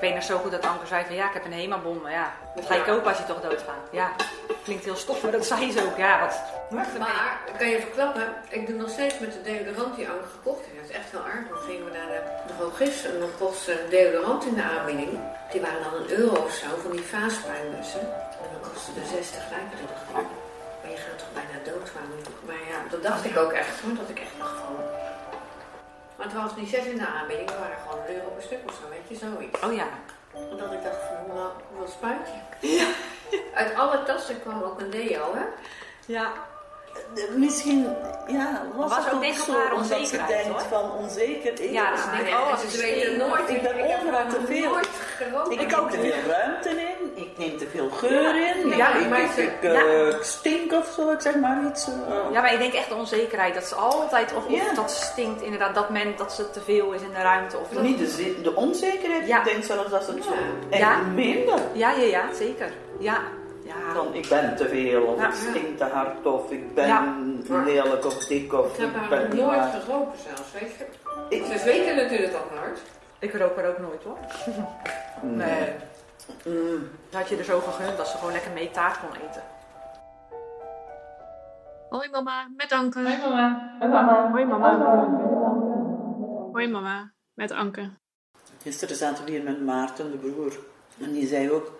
Ik weet nog zo goed dat Anke zei van ja, ik heb een HEMA-bon. Maar ja, dat ga je kopen als je toch doodgaat. Ja, klinkt heel stof, maar dat zei ze ook. Ja, wat? Maar, kan je verklappen, ik doe nog steeds met de deodorant die Anke gekocht heeft. Dat is echt wel aardig. Dan gingen we naar de drogist en dan kost een deodorant in de aanbieding. Die waren dan een euro of zo, van die vaaspuinbussen. En dan kostte de 60 lijken er nog niet. Maar je gaat toch bijna dood van. Maar ja, dat dacht ik ook echt hoor, dat ik echt dacht van... Maar het was niet zes in de aanbieding, waren gewoon een euro per stuk of zo, weet je, zoiets. Oh ja. Omdat ik dacht van, nou, hoeveel spuit je? Uit alle tassen kwam ook een deo, hè? Ja. Misschien, ja, was, Was het ook ook zo, omdat ze onzekerheid, denkt hoor. van onzeker. Ik, Ja, dat ze oh, En ze weten nooit. ik ben heb overal te veel. ik neem te veel ruimte in, ik neem te veel geur in, Ja, ja, ik, maar ik, ze- ik, eh, ik stink of zo, ik zeg maar iets. eh. Ja, maar ik denk echt de onzekerheid. Dat ze altijd, of, of dat stinkt inderdaad, dat men, dat ze te veel is in de ruimte. Of Niet de, de onzekerheid, Ja. ik denk zelfs dat ze het zo Ja. minder. Ja, ja, ja, zeker. Ja. Ja. Dan ik ben te veel, of Ja. ik stink te hard, of ik ben Ja. lelijk of dik, of Ik heb ik haar ben nog niet nooit geroken zelfs, weet je. Ik- Ze weten natuurlijk ook nooit. Ik rook er ook nooit hoor. Nee. Mm. Dat had je er zo gegund dat ze gewoon lekker mee taart kon eten. Hoi mama, met Anke. Hoi mama. Hoi mama. Hoi mama. Hoi mama. Met Anke. Gisteren zaten we hier met Maarten, de broer. En die zei ook,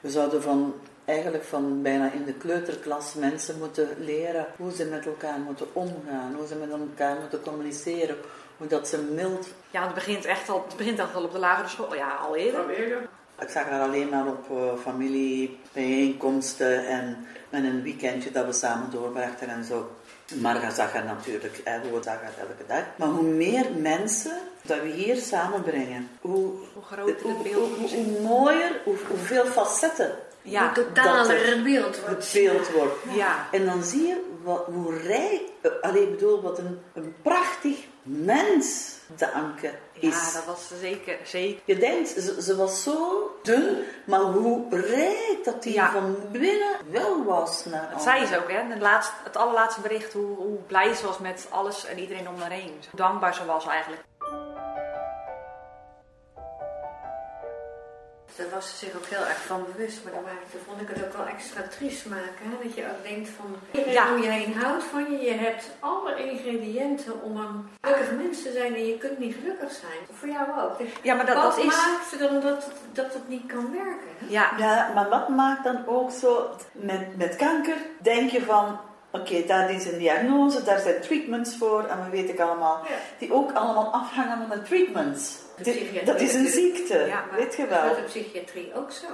we zouden van, eigenlijk van bijna in de kleuterklas mensen moeten leren hoe ze met elkaar moeten omgaan, hoe ze met elkaar moeten communiceren, hoe dat ze mild... Ja, het begint echt al, het begint echt al op de lagere school. Ja, al eerder. Ik zag haar alleen maar op eh, familiebijeenkomsten en, en een weekendje dat we samen doorbrachten en zo. Marga zag haar natuurlijk, hè, we zagen haar elke dag. Maar hoe meer mensen dat we hier samenbrengen, hoe, Hoe groter hoe, het beeld hoe- hoe mooier, hoe, hoeveel facetten Ja, Een totaler beeld het wordt. beeld wordt. ja. En dan zie je wat, hoe rijk, eh, allee, ik bedoel, wat een, een prachtig mens de Anke is. Ja, dat was zeker, zeker. Je denkt, ze, ze was zo dun, maar hoe rijk dat die Ja. van binnen wel was. Naar Dat zei ze ook, hè? Het, laatste, het allerlaatste bericht, hoe, hoe blij ze was met alles en iedereen om haar heen. Hoe dankbaar ze was eigenlijk. Daar was ze zich ook heel erg van bewust. Maar daar maakte, vond ik het ook wel extra triest maken. Hè? Dat je ook denkt van, Ja. je heen houdt van je. Je hebt alle ingrediënten om een gelukkig mens te zijn en je kunt niet gelukkig zijn. Voor jou ook. Dus Ja, maar dat, wat dat is... maakt dan dat, het- dat het niet kan werken? Hè? Ja, Ja, maar wat maakt dan ook zo, met, met kanker denk je van, oké, daar is een diagnose, daar zijn treatments voor, en we weten ik allemaal, Ja. die ook allemaal afhangen van de treatments. De dat is een ziekte, Ja, maar weet je Dat is de psychiatrie ook zo.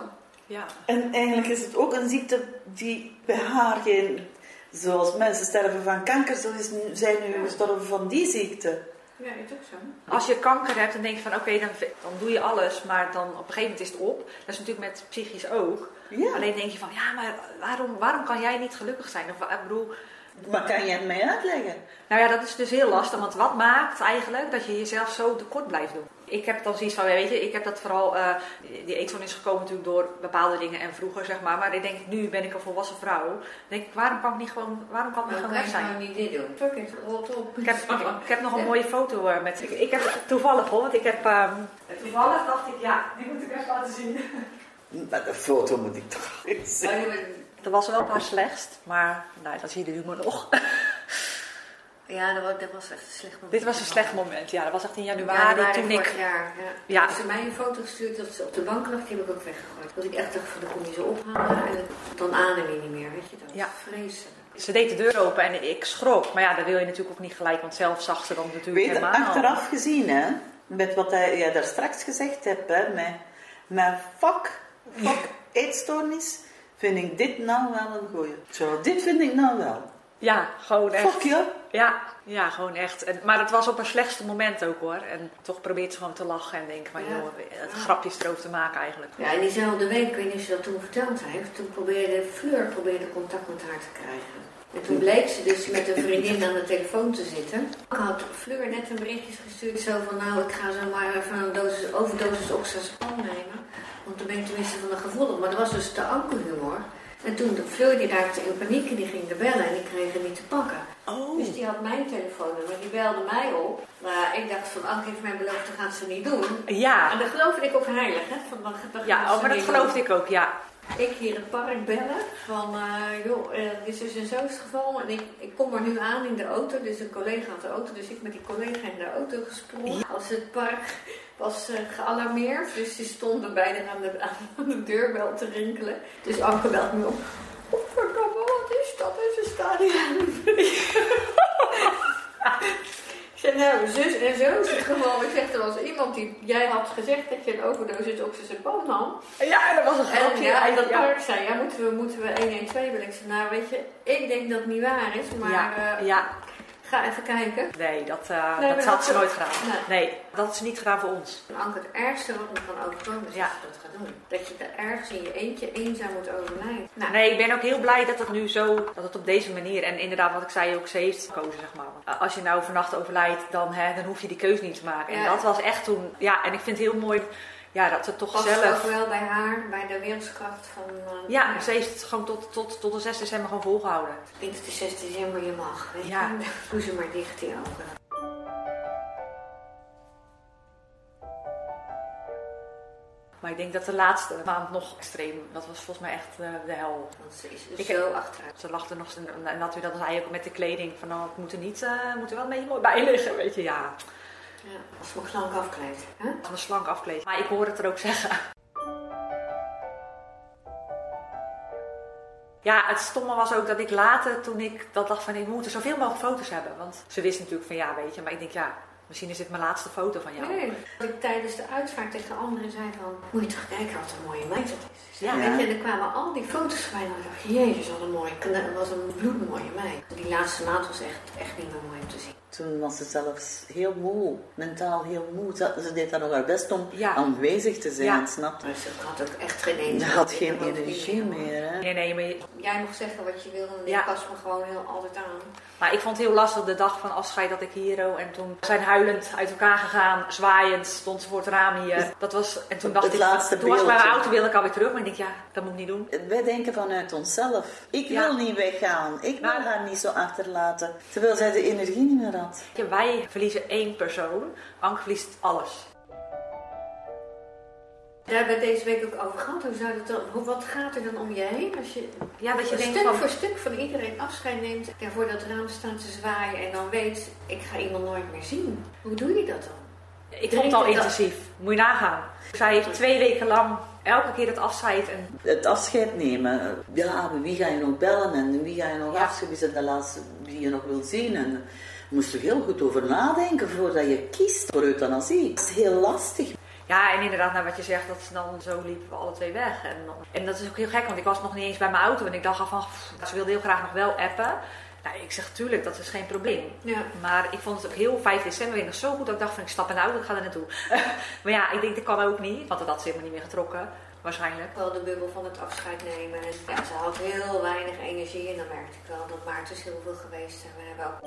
ja. En eigenlijk is het ook een ziekte die bij haar geen, zoals mensen sterven van kanker, zo is, zij nu gestorven van die ziekte. Ja, is ook zo. Als je kanker hebt, dan denk je van oké, dan, dan doe je alles, maar dan op een gegeven moment is het op. Dat is natuurlijk met psychisch ook. Ja. Alleen denk je van ja, maar waarom, waarom kan jij niet gelukkig zijn? Of, ik bedoel, Maar kan je het mij uitleggen? nou ja, dat is dus heel lastig, want wat maakt eigenlijk dat je jezelf zo tekort blijft doen? Ik heb dan zoiets van, weet je, ik heb dat vooral, eh, die eetstoornis is gekomen natuurlijk door bepaalde dingen en vroeger zeg maar. Maar ik denk, nu ben ik een volwassen vrouw. Dan denk ik, waarom kan ik niet gewoon, waarom kan ik niet gewoon kan weg zijn? nou niet dit doen? Fuck it, rot op. Ik heb, ik, ik heb nog een mooie foto eh, met. Ik, ik heb toevallig hoor, want ik heb. ehm, toevallig dacht ik, ja, die moet ik even laten zien. Maar de foto moet ik toch eens zien. Dat was wel haar slechtst, maar nou, dat zie je de humor nog. Ja, dat was, dat was echt een slecht moment. Dit was een slecht moment, ja, dat was echt in januari, Januari toen vorig ik. jaar, ja. Ja. Toen ze mij een foto gestuurd dat ze op de bank lag, die heb ik ook weggegooid. Dat ik echt dacht van, dan kom je ze ophalen en dan adem je niet meer, weet je. Dat Ja. is vreselijk. Ze deed de deur open en ik schrok. Maar ja, dat wil je natuurlijk ook niet gelijk, want zelf zag ze dan natuurlijk Weet je, helemaal. achteraf gezien, hè, met wat jij daar straks gezegd hebt, hè, met, met fuck, fuck eetstoornis, vind ik dit nou wel een goeie. Zo, dit vind ik nou wel. Ja, gewoon echt. Fuck je. Ja, ja, gewoon echt. En, maar het was op haar slechtste moment ook hoor. En toch probeert ze gewoon te lachen en denken van, Ja. joh, het grapjes erover te maken eigenlijk. Ja, en diezelfde week, ik weet niet of ze dat toen verteld heeft, toen probeerde Fleur probeerde contact met haar te krijgen. En toen bleek ze dus met een vriendin aan de telefoon te zitten. Ik had Fleur net een berichtje gestuurd zo van nou ik ga zo maar even een dosis, overdosis oxazepam nemen. Want dan ben ik tenminste van de gevoelig. Maar dat was dus de ankerhumor. En toen de Fleur die raakte in paniek en die ging er bellen en die kreeg hem niet te pakken. Oh. Dus die had mijn telefoonnummer, die belde mij op. Maar ik dacht van, Anke heeft mij beloofd, dat gaat ze niet doen. Ja, En dan geloofde ik ook heilig, hè. Van, gaat ja oh, maar dat geloofde doen. ik ook, ja. Ik hier het park bellen van, eh, joh, eh, dit is dus en zo is het geval. En ik, ik kom er nu aan in de auto, dus een collega had de auto. Dus ik met die collega in de auto gesprongen. Als het park was eh, gealarmeerd, dus die stonden beide aan de, aan de deurbel te rinkelen. Dus Anke belt me op. Oh, verdomme, wat is dat? En ze staan zus en zo is het geval. Ik zeg, er was iemand die, jij had gezegd dat je een overdosis oxazepam nam. Ja, dat was een En grapje. ja, en dat ja. park zei, ja, moeten we, moeten we 112 bellen? Ik zei, nou weet je, ik denk dat het niet waar is, maar ja, eh, ja, ga even kijken. nee, dat, eh, Nee, dat had ze nooit gedaan. Nee. Nee, dat is niet gedaan voor ons. Anke, het ergste wat me kan overkomen is Ja. dat dat gaat doen. Dat je er ergens in je eentje eenzaam moet overlijden. Nou, Nee, ik ben ook heel blij dat het nu zo, dat het op deze manier, en inderdaad wat ik zei ook, ze heeft gekozen zeg maar. Als je nou vannacht overlijdt, dan, hè, dan hoef je die keuze niet te maken. En dat was echt toen, ja, en ik vind het heel mooi, ja, dat ze toch past zelf... ook wel bij haar, bij de wilskracht van... eh, Ja, ze heeft het gewoon tot, tot, tot de 6 december gewoon volgehouden. Ik denk dat de 6 december je mag. Weet Ja. je? Doe ze maar dicht die ogen. Maar ik denk dat de laatste maand nog extreem, dat was volgens mij echt eh, de hel. Want ze is Ik- zo achteruit. Ze er nog, en dat, dat zei ook met de kleding, van nou, het moet er niet, eh, moet er wel een beetje mooi bij liggen, weet je, ja. Ja, als me slank afkleedt. Hè? Als een slank afkleed. Maar ik hoor het er ook zeggen. Ja, het stomme was ook dat ik later, toen ik dat dacht van ik moet er zoveel mogelijk foto's hebben. Want ze wist natuurlijk van ja, weet je. Maar ik denk ja, misschien is dit mijn laatste foto van jou. Nee, dat ik tijdens de uitvaart tegen anderen zei van... Moet je toch kijken wat een mooie meid dat is. Ja. Weet je, en er kwamen al die foto's voorbij en ik dacht... Jezus, wat een mooie, kna- wat een bloedmooie meid. Die laatste maand was echt, echt niet meer mooi om te zien. Toen was ze zelfs heel moe, mentaal heel moe. Ze, ze deed dan nog haar best om Ja. aanwezig te zijn, Ja. snap je? Maar ze had ook echt geen energie. Ze had geen energie meer, hè? Nee, nee, maar, je- Jij mag zeggen wat je wil en Ja. ik pas me gewoon heel altijd aan. maar ik vond het heel lastig de dag van afscheid dat ik hier en toen zijn huilend uit elkaar gegaan, zwaaiend, stond ze voor het raam hier. Dat was, en toen dacht Het ik, laatste toen was ik bij mijn auto, wilde ik alweer terug, maar ik denk ja, dat moet ik niet doen. Wij denken vanuit onszelf. Ik Ja. wil niet weggaan. Ik wil haar niet zo achterlaten. Terwijl zij de energie niet meer had. Ja, Wij verliezen één persoon, Anke verliest alles. Daar hebben we het deze week ook over gehad. Hoe zou dat dan, hoe, wat gaat er dan om je heen als je Ja, dat je denkt stuk van, voor stuk van iedereen afscheid neemt en voor dat raam staat te zwaaien en dan weet, ik ga iemand nooit meer zien. Hoe doe je dat dan? Ik vond het al intensief. Moet je nagaan. Zij heeft twee weken lang elke keer het afscheid. En Het afscheid nemen. Ja, wie ga je nog bellen en wie ga je nog Ja. afscheid? Wie de laatste die je nog wil zien? En moest er heel goed over nadenken voordat je kiest voor euthanasie. Dat is heel lastig. ja, en inderdaad, naar wat je zegt, dat ze dan zo liepen we alle twee weg. En, en dat is ook heel gek, want ik was nog niet eens bij mijn auto. En ik dacht al van, pff, ze wilde heel graag nog wel appen. Nou, ik zeg, tuurlijk, dat is geen probleem. Ja. Maar ik vond het ook heel 5 december weer nog zo goed dat ik dacht van, ik stap in de auto, ik ga er naartoe. maar ja, ik denk, dat kan ook niet. Want dat had ze helemaal niet meer getrokken, waarschijnlijk. Wel de bubbel van het afscheid nemen. En ja, ze had heel weinig energie en dan merkte ik wel dat Maarten is heel veel geweest. En we hebben ook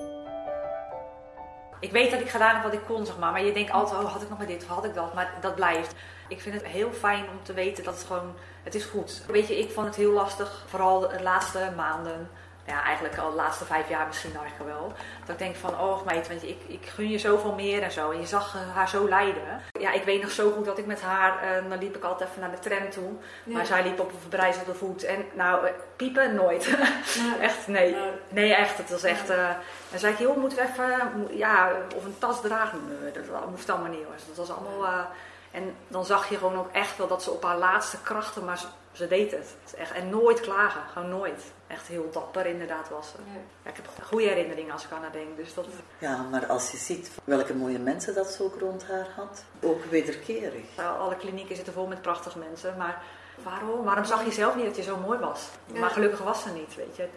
Ik weet dat ik gedaan heb wat ik kon, zeg maar. Maar je denkt altijd, oh, had ik nog maar dit of had ik dat. Maar dat blijft. Ik vind het heel fijn om te weten dat het gewoon, het is goed. Weet je, ik vond het heel lastig, vooral de laatste maanden. Ja, eigenlijk al de laatste vijf jaar misschien eigenlijk wel. Dat ik denk van, oh meid, want ik, ik gun je zoveel meer en zo. En je zag eh, haar zo lijden. Ja, ik weet nog zo goed dat ik met haar, eh, dan liep ik altijd even naar de tram toe. Ja. Maar zij liep op een verbrijzelde voet. En nou, eh, piepen nooit. Echt, nee. Nee, echt. Het was echt... eh dan zei ik, joh, moeten we even... Ja, of een tas dragen. Nee, dat moest allemaal niet. Hoor. Dat was allemaal... en dan zag je gewoon ook echt wel dat ze op haar laatste krachten... Maar ze, ze deed het. Het is echt, en nooit klagen. Gewoon nooit. Echt heel dapper inderdaad was ze. ja. Ja, ik heb goede herinneringen als ik aan haar denk. Dus dat... Ja, maar als je ziet welke mooie mensen dat ze ook rond haar had. Ook wederkerig. Alle klinieken zitten vol met prachtige mensen. Maar waarom? Waarom zag je zelf niet dat je zo mooi was? Ja. Maar gelukkig was ze niet, weet je.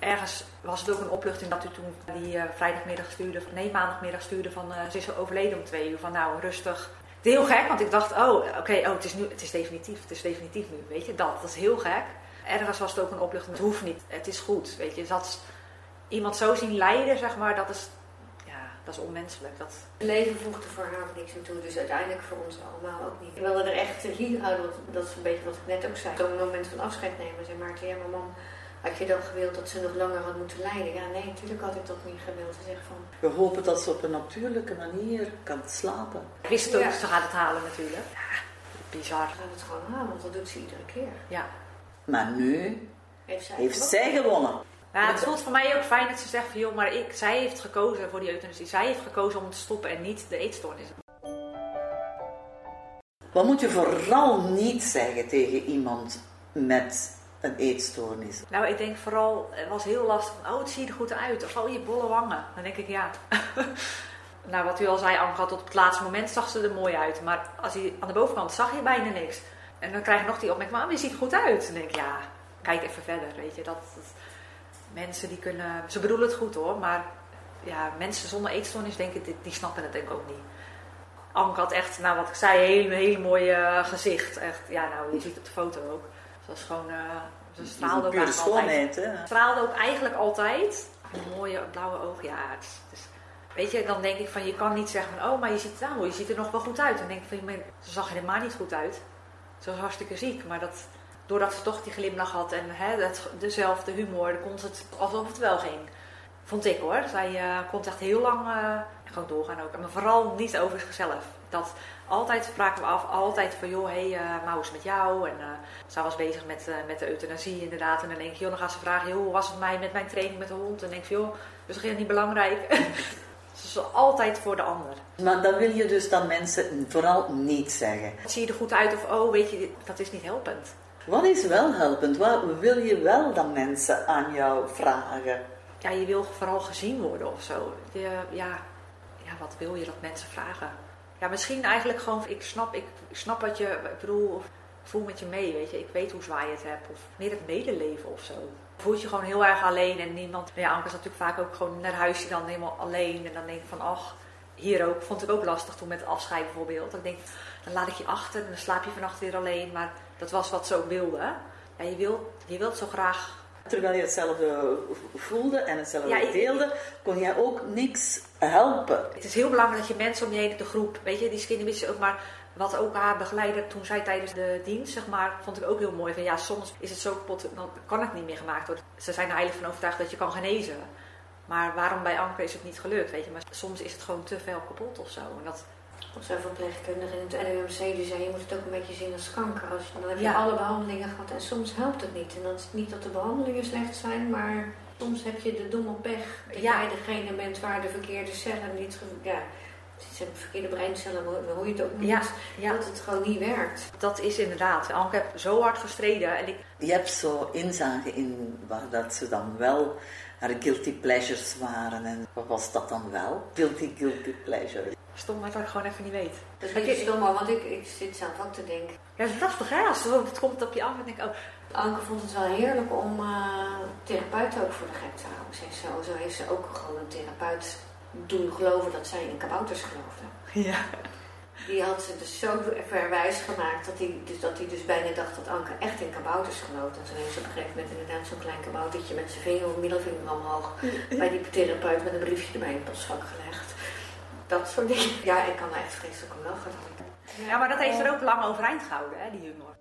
Ergens was het ook een opluchting dat u toen die eh, vrijdagmiddag stuurde, nee maandagmiddag stuurde van eh, ze is overleden om twee uur. Van nou rustig. Het is heel gek, want ik dacht, oh oké, oh, het is nu, het is definitief, het is definitief nu, weet je. Dat, dat is heel gek. Ergens was het ook een opluchting, het hoeft niet, het is goed, weet je. Dat iemand zo zien lijden, zeg maar, dat is, ja, dat is onmenselijk. Dat... Het leven voegde voor haar niks toe, dus uiteindelijk voor ons allemaal ook niet. Ik wilde er echt hier houden, dat is een beetje wat ik net ook zei. Een moment van afscheid nemen, zei Maarten, ja maar mam, had je dan gewild dat ze nog langer had moeten lijden? Ja, nee, natuurlijk had ik dat niet gewild. Ze zegt van... We hopen dat ze op een natuurlijke manier kan slapen. Ik wist het ook, Ja. ze gaat het halen natuurlijk. Ja, bizar. Ze gaat het gewoon halen, want dat doet ze iedere keer. Ja. Maar nu Heeft zij, heeft zij gewonnen. Ja, het voelt voor mij ook fijn dat ze zegt van joh, maar ik, zij heeft gekozen voor die euthanasie. Zij heeft gekozen om te stoppen en niet de eetstoornis. Wat moet je vooral niet zeggen tegen iemand met een eetstoornis? Nou, ik denk vooral, het was heel lastig van, oh, het ziet er goed uit. Of, oh, je bolle wangen. Dan denk ik, ja. nou, wat u al zei, had tot op het laatste moment zag ze er mooi uit. Maar als hij aan de bovenkant zag je bijna niks. En dan krijg je nog die opmerking, maar je ziet er goed uit. Dan denk ik, ja, kijk even verder, weet je. Dat, mensen die kunnen, ze bedoelen het goed hoor, maar ja, mensen zonder eetstoornis, denk ik, die, snappen het denk ik ook niet. Anke had echt, nou wat ik zei, een hele, hele mooie eh, gezicht. Echt, ja, nou, je ziet het op de foto ook. Ze was gewoon, eh, ze straalde ook eigenlijk altijd. hè? straalde ook eigenlijk altijd. Een mooie blauwe oog. Ja, het is, het is- weet je, dan denk ik van je kan niet zeggen van oh, maar je ziet, nou, je ziet er nog wel goed uit. Dan denk ik van maar ze zag er helemaal niet goed uit. Ze was hartstikke ziek, maar dat, doordat ze toch die glimlach had en hè, dat, dezelfde humor, dan kon het alsof het wel ging. Vond ik hoor. Zij eh, kon echt heel lang eh, gewoon doorgaan ook. Maar vooral niet over zichzelf. Dat altijd spraken we af, altijd van joh, hé, hey, maar hoe is het met jou? En eh, zij was bezig met, eh, met de euthanasie inderdaad. En dan denk ik, joh, dan gaat ze vragen, joh, hoe was het mij met mijn training met de hond? En dan denk ik, joh, dus dat is niet belangrijk. Ze is altijd voor de ander. Maar dan wil je dus dat mensen vooral niet zeggen. Zie je er goed uit of oh, weet je, dat is niet helpend. Wat is wel helpend? Wat wil je wel dat mensen aan jou vragen? Ja, je wil vooral gezien worden of zo. Je, ja, ja, wat wil je dat mensen vragen? Ja, misschien eigenlijk gewoon, ik snap, ik, ik snap wat je, ik bedoel, of voel met je mee, weet je. Ik weet hoe zwaar je het hebt. Of meer het medeleven of zo. Voel je je gewoon heel erg alleen en niemand... Ja, Anke is natuurlijk vaak ook gewoon naar huis dan helemaal alleen. En dan denk ik van, ach, hier ook, vond ik ook lastig toen met het afscheid bijvoorbeeld. Dan denk ik, dan laat ik je achter en dan slaap je vannacht weer alleen. Maar dat was wat ze ook wilde. Ja, je wilt, je wilt zo graag Terwijl je hetzelfde voelde en hetzelfde Ja, ik- deelde, kon jij ook niks helpen. Het is heel belangrijk dat je mensen om je heen, de groep, weet je, die skinny ook maar wat ook haar begeleider toen zij tijdens de dienst, zeg maar, vond ik ook heel mooi. Van ja, soms is het zo kapot, dan kan het niet meer gemaakt worden. Ze zijn er heilig van overtuigd dat je kan genezen. Maar waarom bij Anker is het niet gelukt, weet je. Maar soms is het gewoon te veel kapot of zo. En dat, Of zo'n verpleegkundige in het LUMC die zei, je moet het ook een beetje zien als kanker. Als je, dan heb je Ja. alle behandelingen gehad en soms helpt het niet. En dat is niet dat de behandelingen slecht zijn, maar soms heb je de domme pech dat Ja. jij degene bent waar de verkeerde cellen niet... Ja, het zijn verkeerde breincellen, hoe hoe je het ook noemt. ja, ja, Dat het gewoon niet werkt. dat is inderdaad. Anke heeft zo hard gestreden. En ik, Je hebt zo inzage in waar dat ze dan wel haar guilty pleasures waren. En wat was dat dan wel? Guilty, guilty pleasure. stom dat ik gewoon even niet weet. Dat is Heb een je- beetje stom, want ik, ik zit zelf ook te denken. Ja, dat is lastig hè, als het het komt op je af en denk ik, oh, Anke vond het wel heerlijk om eh therapeuten ook voor de gek te houden. Ze heeft zo, zo heeft ze ook gewoon een therapeut doen geloven dat zij in kabouters geloofde. ja. Die had ze dus zo verwijs gemaakt dat hij dus, dat hij dus bijna dacht dat Anke echt in kabouters geloofde. En toen heeft ze op een gegeven moment inderdaad zo'n klein kaboutertje met zijn vinger middelvinger omhoog bij die therapeut met een briefje erbij in het postvak gelegd. Dat soort dingen. Ja, ik kan er echt vreselijk om lachen. Ja, maar dat heeft er ook lang overeind gehouden, hè, die humor.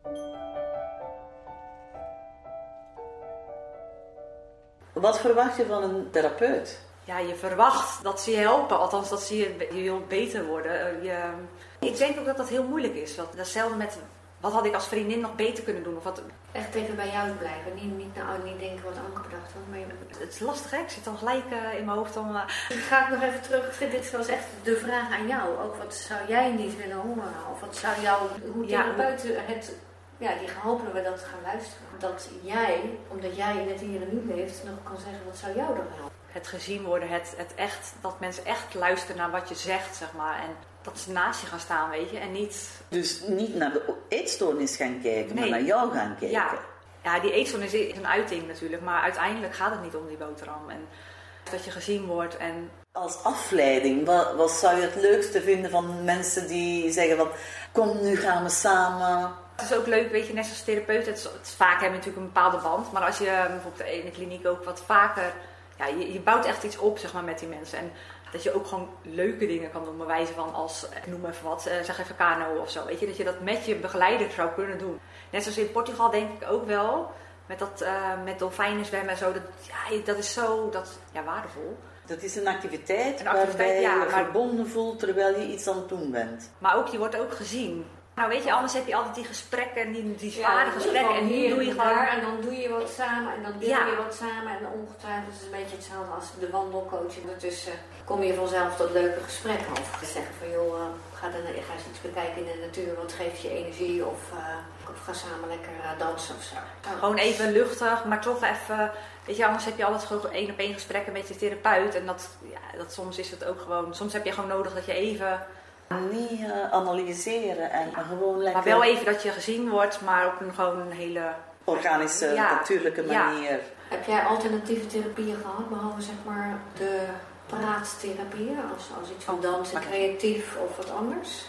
Wat verwacht je van een therapeut? ja, je verwacht dat ze je helpen. Althans, dat ze je, je wil beter worden. Eh, Je, ik denk ook dat dat heel moeilijk is. Want datzelfde met, wat had ik als vriendin nog beter kunnen doen? Of wat, Echt even bij jou blijven. Niet, niet, nou, niet denken wat Anke bedacht had. Maar je- het is lastig, hè? Ik zit dan gelijk eh, in mijn hoofd dan... eh, Ga ik nog even terug. Dit was echt de vraag aan jou. Ook wat zou jij niet willen horen? Of wat zou jou, hoe Ja, therapeuten het, ja, die hopen we dat gaan luisteren. Dat jij, omdat jij in het hier en nu leeft, nog kan zeggen, wat zou jou dan helpen? het gezien worden, het, het echt, dat mensen echt luisteren naar wat je zegt, zeg maar. En dat ze naast je gaan staan, weet je. En niet... Dus niet naar de eetstoornis gaan kijken, maar naar jou gaan kijken. Ja, ja die eetstoornis is een uiting natuurlijk. Maar uiteindelijk gaat het niet om die boterham. En dat je gezien wordt en Als afleiding, wat, wat zou je het leukste vinden van mensen die zeggen van kom nu gaan we samen. Het is ook leuk, weet je, net als therapeut. Het is, het is vaak hebben natuurlijk een bepaalde band. Maar als je eh, bijvoorbeeld in de kliniek ook wat vaker... Ja, je, je bouwt echt iets op, zeg maar, met die mensen. En Dat je ook gewoon leuke dingen kan doen, bij wijze van als, ik noem even wat, eh, zeg even kano of zo. Weet je, dat je dat met je begeleider zou kunnen doen. Net zoals in Portugal denk ik ook wel, met, dat, eh, met dolfijnen zwemmen en zo. Dat, ja, dat is zo dat, ja, waardevol. Dat is een activiteit, Een activiteit, waarbij je ja, je maar- verbonden voelt terwijl je iets aan het doen bent. Maar ook, je wordt ook gezien. Nou weet je, anders heb je altijd die gesprekken, die, die zware gesprekken. En nu doe je en gewoon... daar en dan doe je wat samen en dan Ja. je wat samen en ongetwijfeld is het een beetje hetzelfde als de wandelcoach. Ondertussen kom je vanzelf tot leuke gesprekken of zeggen van joh, eh, ga, dan, ga eens iets bekijken in de natuur, wat geeft je energie of, eh, of ga samen lekker eh, dansen of zo. Gewoon even luchtig, maar toch even... Weet je, anders heb je altijd gewoon één op één gesprekken met je therapeut. En dat, ja, dat soms is het ook gewoon... Soms heb je gewoon nodig dat je even... Niet eh, analyseren en gewoon lekker Maar wel even dat je gezien wordt, maar op een gewoon een hele... organische, Ja. natuurlijke Ja. manier. Heb jij alternatieve therapieën gehad, behalve zeg maar de praattherapieën, als, als iets van dansen, maar- creatief of wat anders?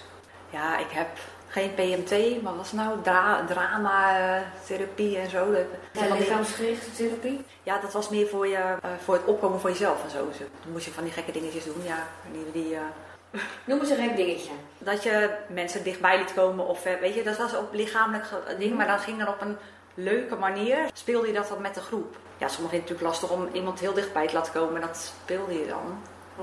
Ja, ik heb geen PMT, maar wat was het nou? Dra drama-therapie en zo. Dat- Ja, van lichaamsgerichte therapie? Ja, dat was meer voor, je, eh, voor het opkomen voor jezelf en zo. Dus Dan moest je van die gekke dingetjes doen. Ja, die, die, eh, Noem eens een gek dingetje. dat je mensen dichtbij liet komen. Of eh, weet je, dat was ook lichamelijk ding. Maar dan ging dan op een leuke manier. Speelde je dat dan met de groep. Ja, sommigen vinden het natuurlijk lastig om iemand heel dichtbij te laten komen. En dat speelde je dan.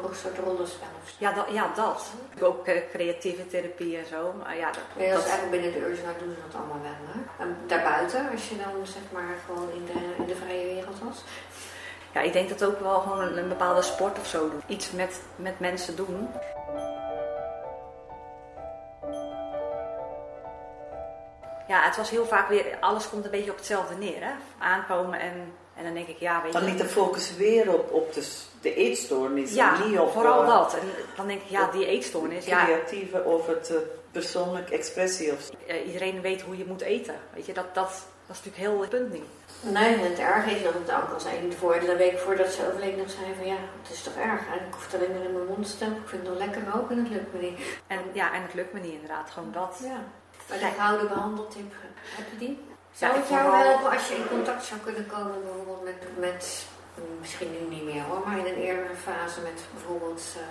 Een soort rollenspel of zo. Ja, dat. Ja, dat. Ook eh, creatieve therapie en zo. Maar ja, dat, Nee, dat is dat- eigenlijk binnen de Ursula doen ze dat allemaal wel. Hè? En daarbuiten, als je dan zeg maar gewoon in de, in de vrije wereld was. ja, ik denk dat ook wel gewoon een, een bepaalde sport of zo doen. Iets met, met mensen doen. Ja, het was heel vaak weer, alles komt een beetje op hetzelfde neer. Hè? Aankomen en, en dan denk ik, ja, weet je. Dan ligt de focus weer op, op de, de eetstoornis ja, en niet op vooral eh, dat. En dan denk ik, ja, die eetstoornis. Ja, creatieve of het eh, persoonlijke expressie. Of, eh, iedereen weet hoe je moet eten. Weet je, dat, dat, dat is natuurlijk heel het punt niet. Nee, en het erg is dat het ook al zei voor de week voordat ze overleed nog zei van ja, het is toch erg. En ik hoef het alleen maar in mijn mond te stoppen. Ik vind het wel lekker ook en het lukt me niet. En ja, en het lukt me niet inderdaad, gewoon dat. Ja. De Kijk. gouden behandeltip, heb je die? Zou ik het jou helpen als je in contact zou kunnen komen bijvoorbeeld met, met misschien nu niet meer hoor, maar in een eerdere fase met bijvoorbeeld eh,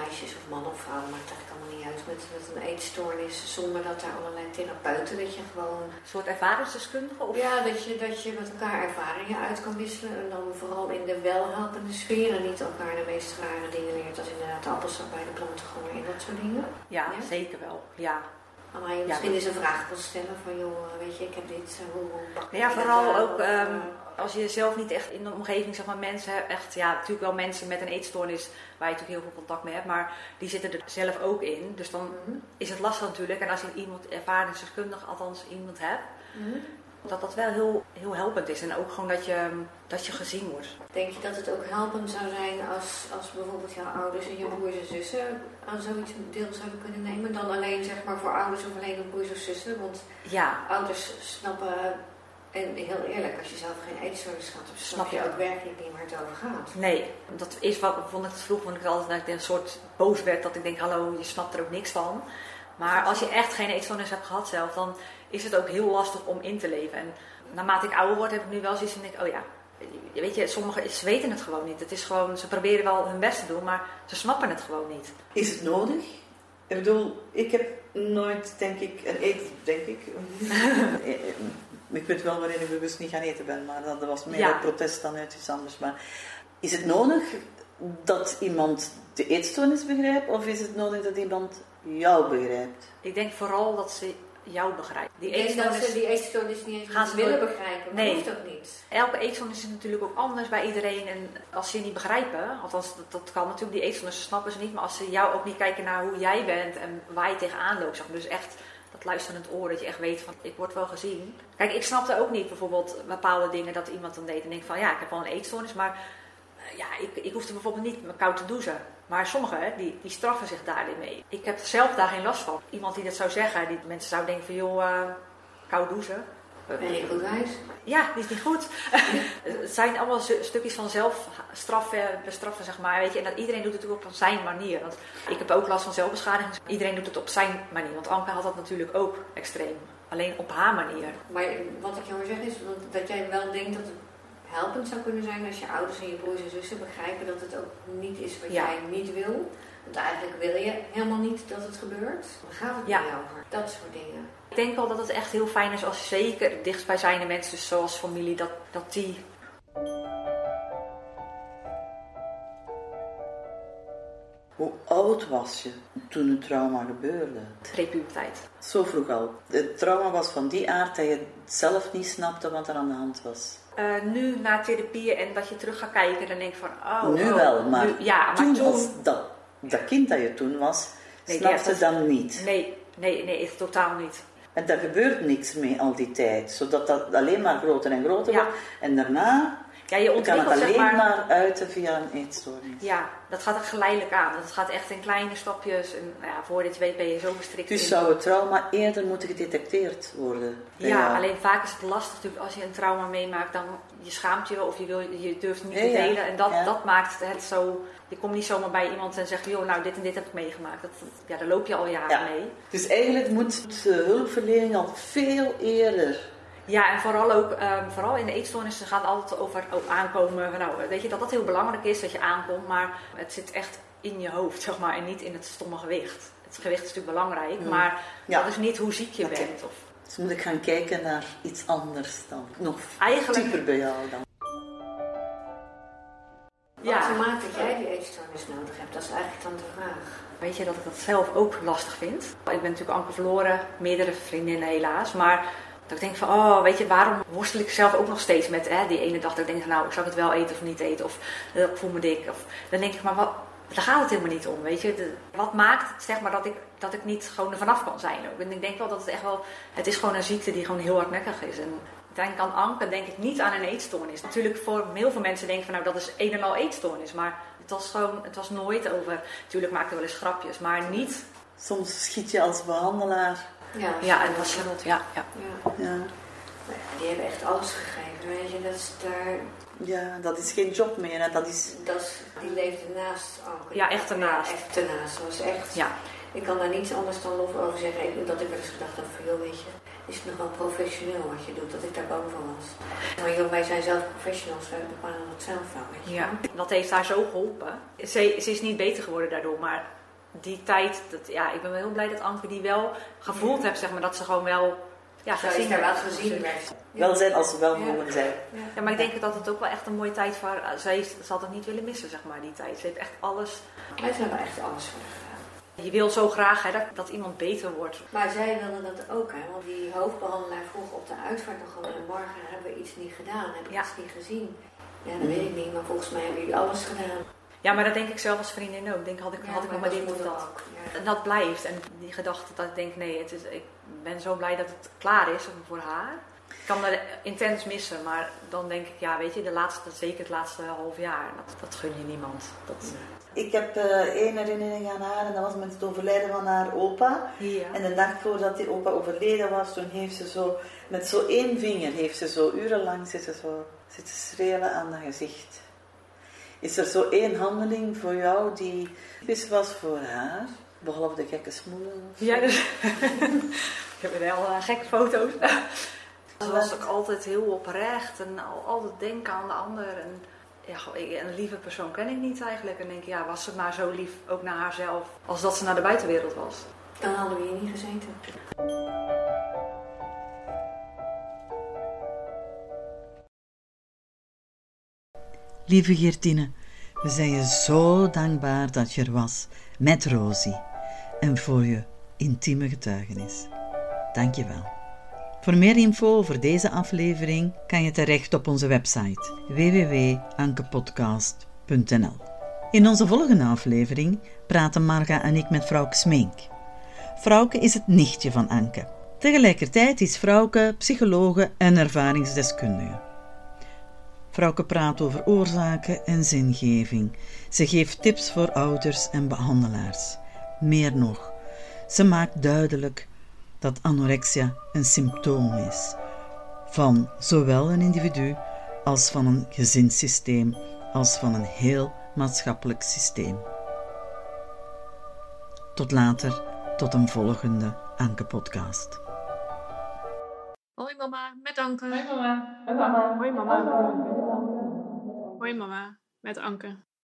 meisjes of mannen of vrouwen, maakt eigenlijk allemaal niet uit, met, met een eetstoornis, zonder dat er allerlei therapeuten, dat je gewoon, Een soort ervaringsdeskundige? Of... ja, dat je, dat je met elkaar ervaringen uit kan wisselen en dan vooral in de welhelpende sfeer en niet elkaar de meest rare dingen leert, als inderdaad de appelsap bij de planten gooien en dat soort dingen. Ja, Ja? zeker wel. Ja. Maar je Ja, misschien eens een vraag kan stellen van joh, weet je, ik heb dit, eh, hoe, Ja, vooral aan? ook ehm, eh, als je zelf niet echt in de omgeving, zeg maar, mensen hebt, echt, ja, natuurlijk wel mensen met een eetstoornis waar je natuurlijk heel veel contact mee hebt, maar die zitten er zelf ook in. Dus dan mhm, is het lastig natuurlijk. En als je iemand ervaringsdeskundig, althans iemand hebt, mhm. Dat dat wel heel, heel helpend is. En ook gewoon dat je, dat je gezien wordt. Denk je dat het ook helpend zou zijn als, als bijvoorbeeld jouw ouders en je broers en zussen aan zoiets deel zouden kunnen nemen? Dan alleen zeg maar voor ouders of alleen voor broers of zussen? Want Ja, ouders snappen, en heel eerlijk, als je zelf geen eetstoornis gaat, dan snap Snap je ook werkelijk niet waar het over gaat. nee. Dat is wat, vond ik het vroeg, vond ik altijd een soort boos werd. Dat ik denk, hallo, je snapt er ook niks van. Maar als je echt geen eetstoornis hebt gehad zelf, dan is het ook heel lastig om in te leven. En naarmate ik ouder word, heb ik nu wel zoiets van, denk, ik, oh ja, weet je, sommigen ze weten het gewoon niet. Het is gewoon, ze proberen wel hun best te doen, maar ze snappen het gewoon niet. is het nodig? Ik bedoel, ik heb nooit, denk ik, een eten, denk ik. ik weet wel waarin ik bewust niet gaan eten ben, maar dat was meer Ja. protest dan uit iets anders. Maar is het nodig dat iemand de eetstoornis begrijpt, of is het nodig dat iemand jou begrijpt? Ik denk vooral dat ze jou begrijpen. Die Ik denk dat eetstoornis, ze die eetstoornis niet eens Gaan ze willen begrijpen, Nee. hoeft ook niet. elke eetstoornis is natuurlijk ook anders bij iedereen. En als ze je niet begrijpen, althans dat, dat kan natuurlijk, die eetstoornissen snappen ze niet. Maar als ze jou ook niet kijken naar hoe jij bent en waar je tegenaan loopt. Zeg maar. Dus echt dat luisterend oor, dat je echt weet van, ik word wel gezien. Kijk, ik snapte ook niet bijvoorbeeld bepaalde dingen dat iemand dan deed. En denk van, ja, ik heb wel een eetstoornis, maar eh, ja, ik, ik hoefde bijvoorbeeld niet me koud te douchen. Maar sommigen, die, die straffen zich daarin mee. Ik heb zelf daar geen last van. Iemand die dat zou zeggen, die mensen zouden denken van, joh, eh, koud douchen. Wijs? ja, die is niet goed. het zijn allemaal stu- stukjes van zelfstraffen, bestraffen, zeg maar. Weet je? En dat iedereen doet het op zijn manier. Want ik heb ook last van zelfbeschadiging. Iedereen doet het op zijn manier. Want Anke had dat natuurlijk ook extreem. Alleen op haar manier. Maar wat ik jou wil zeggen is dat- dat jij wel denkt dat het helpend zou kunnen zijn als je ouders en je broers en zussen begrijpen dat het ook niet is wat Ja. jij niet wil. Want eigenlijk wil je helemaal niet dat het gebeurt. Dan gaat het Ja. niet over. Dat soort dingen. Ik denk wel dat het echt heel fijn is als zeker dichtstbijzijnde mensen, zoals familie, dat, dat die Hoe oud was je toen het trauma gebeurde? prepuberteit. Zo vroeg al. Het trauma was van die aard dat je zelf niet snapte wat er aan de hand was. Eh, nu na therapieën en dat je terug gaat kijken, dan denk ik van, oh. nu oh, wel, maar, nu- ja, maar toen, was dat, dat kind dat je toen was, Nee, snapte dan niet. Nee, nee, nee, echt totaal niet. En daar gebeurt niks mee al die tijd, zodat dat alleen maar groter en groter Ja. wordt. En daarna Ja, je kan het ontwikkelt alleen zeg maar, maar uiten via een eetstoornis. Ja, dat gaat er geleidelijk aan. Dat gaat echt in kleine stapjes. En nou ja, voordat je weet ben je zo verstrikt. Dus in- zou het trauma eerder moeten gedetecteerd worden? Ja, alleen vaak is het lastig natuurlijk als je een trauma meemaakt, dan je schaamt je of je, wil, je durft niet Ja, te delen. En dat, dat maakt het zo. Je komt niet zomaar bij iemand en zegt, joh, nou dit en dit heb ik meegemaakt. Dat, ja, daar loop je al jaren Ja. mee. Dus eigenlijk moet de hulpverlening al veel eerder. Ja, en vooral ook, ehm, vooral in de eetstoornissen gaat het altijd over oh, aankomen. Nou, weet je dat dat heel belangrijk is dat je aankomt, maar het zit echt in je hoofd, zeg maar, en niet in het stomme gewicht. Het gewicht is natuurlijk belangrijk, Mm. maar Ja. dat is niet hoe ziek je bent. Of, Dus moet ik gaan kijken naar iets anders dan. Nog Eigenlijk- dieper bij jou dan. Wat maakt dat jij die eetstoornis nodig hebt? Dat is eigenlijk dan de vraag. Weet je dat ik dat zelf ook lastig vind? Ik ben natuurlijk Anke verloren, meerdere vriendinnen helaas. Maar dat ik denk van, oh, weet je, waarom worstel ik zelf ook nog steeds met hè, die ene dag dat ik denk, nou, zou ik het wel eten of niet eten? Of eh, ik voel me dik. Of, dan denk ik, maar wat, daar gaat het helemaal niet om, weet je. Wat maakt zeg maar, dat ik, dat ik niet gewoon er vanaf kan zijn ook? En ik denk wel dat het echt wel, het is gewoon een ziekte die gewoon heel hardnekkig is. En denk aan Anke, denk ik niet aan een eetstoornis. Natuurlijk voor heel veel mensen denken van, nou, dat is een en al eetstoornis. Maar het was gewoon, het was nooit over, natuurlijk maakte wel eens grapjes, maar niet Soms schiet je als behandelaar. Ja, Ja, en dat was Charlotte, ja. ja. Ja. Die hebben echt alles gegeven, weet je. Dat is daar, ja dat is geen job meer. Hè. Dat is... dat is, die leefde naast Anke. Ja, echt ernaast. Echt ernaast. Dat was echt, Ja. ik kan daar niets anders dan lof over zeggen. Ik- Dat ik wel eens gedacht heb van, joh, weet je, is het nog wel professioneel wat je doet? Dat ik daar bang van was. Maar joh, wij zijn zelf professionals, wij bepalen het zelf wel, weet je. Ja, dat heeft haar zo geholpen. Ze, ze is niet beter geworden daardoor, maar die tijd, dat, ja, ik ben wel heel blij dat Anke die wel gevoeld heeft, zeg maar, dat ze gewoon wel ja, Zo gezien daar wel gezien werd. Welzijn als ze welvoegend zijn. Ja, maar ik denk dat het ook wel echt een mooie tijd voor haar, ze, heeft, ze had het niet willen missen, zeg maar, die tijd. Ze heeft echt alles, Wij zijn er echt alles voor gedaan. je wil zo graag hè, dat, dat iemand beter wordt. Maar zij wilde dat ook, hè? want die hoofdbehandelaar vroeg op de uitvaart nog gewoon: en morgen hebben we iets niet gedaan, hebben we Ja. iets niet gezien. Ja, dat weet ik niet, maar volgens mij hebben jullie alles gedaan. Ja, maar dat denk ik zelf als vriendin ook. Ik denk, had ik, Ja, had ik nog maar dat dit of moet dat. En dat blijft. En die gedachte dat ik denk, nee, het is, ik ben zo blij dat het klaar is voor haar. Ik kan me intens missen, maar dan denk ik, ja, weet je, de laatste, zeker het laatste half jaar, dat, dat gun je niemand. Dat, Ik heb eh, één herinnering aan haar en dat was met het overlijden van haar opa. ja. En de dag voordat die opa overleden was, toen heeft ze zo, met zo één vinger, heeft ze zo urenlang zitten, zo, zitten schreeuwen aan dat gezicht. Is er zo één handeling voor jou die typisch was voor haar? Behalve de gekke smoelen? Ja, dus ik heb wel uh, gekke foto's. Ze was ook altijd heel oprecht en al, altijd denken aan de ander. En ja, ik- een lieve persoon ken ik niet eigenlijk. En denk, ja, was ze maar zo lief ook naar haarzelf als dat ze naar de buitenwereld was. Dan hadden we hier niet gezeten. Lieve Geertine, we zijn je zo dankbaar dat je er was met Rosie en voor je intieme getuigenis. Dank je wel. Voor meer info over deze aflevering kan je terecht op onze website www.ankepodcast.nl. In onze volgende aflevering praten Marga en ik met Frauke Smink. Frauke is het nichtje van Anke. Tegelijkertijd is Frauke psychologe en ervaringsdeskundige. Frauke praat over oorzaken en zingeving. Ze geeft tips voor ouders en behandelaars. Meer nog, ze maakt duidelijk dat anorexia een symptoom is van zowel een individu als van een gezinssysteem, als van een heel maatschappelijk systeem. Tot later, tot een volgende Anke-podcast. Hoi mama, met Anke. Hoi mama. Hoi mama. Hoi mama. Hoi mama, met Anke.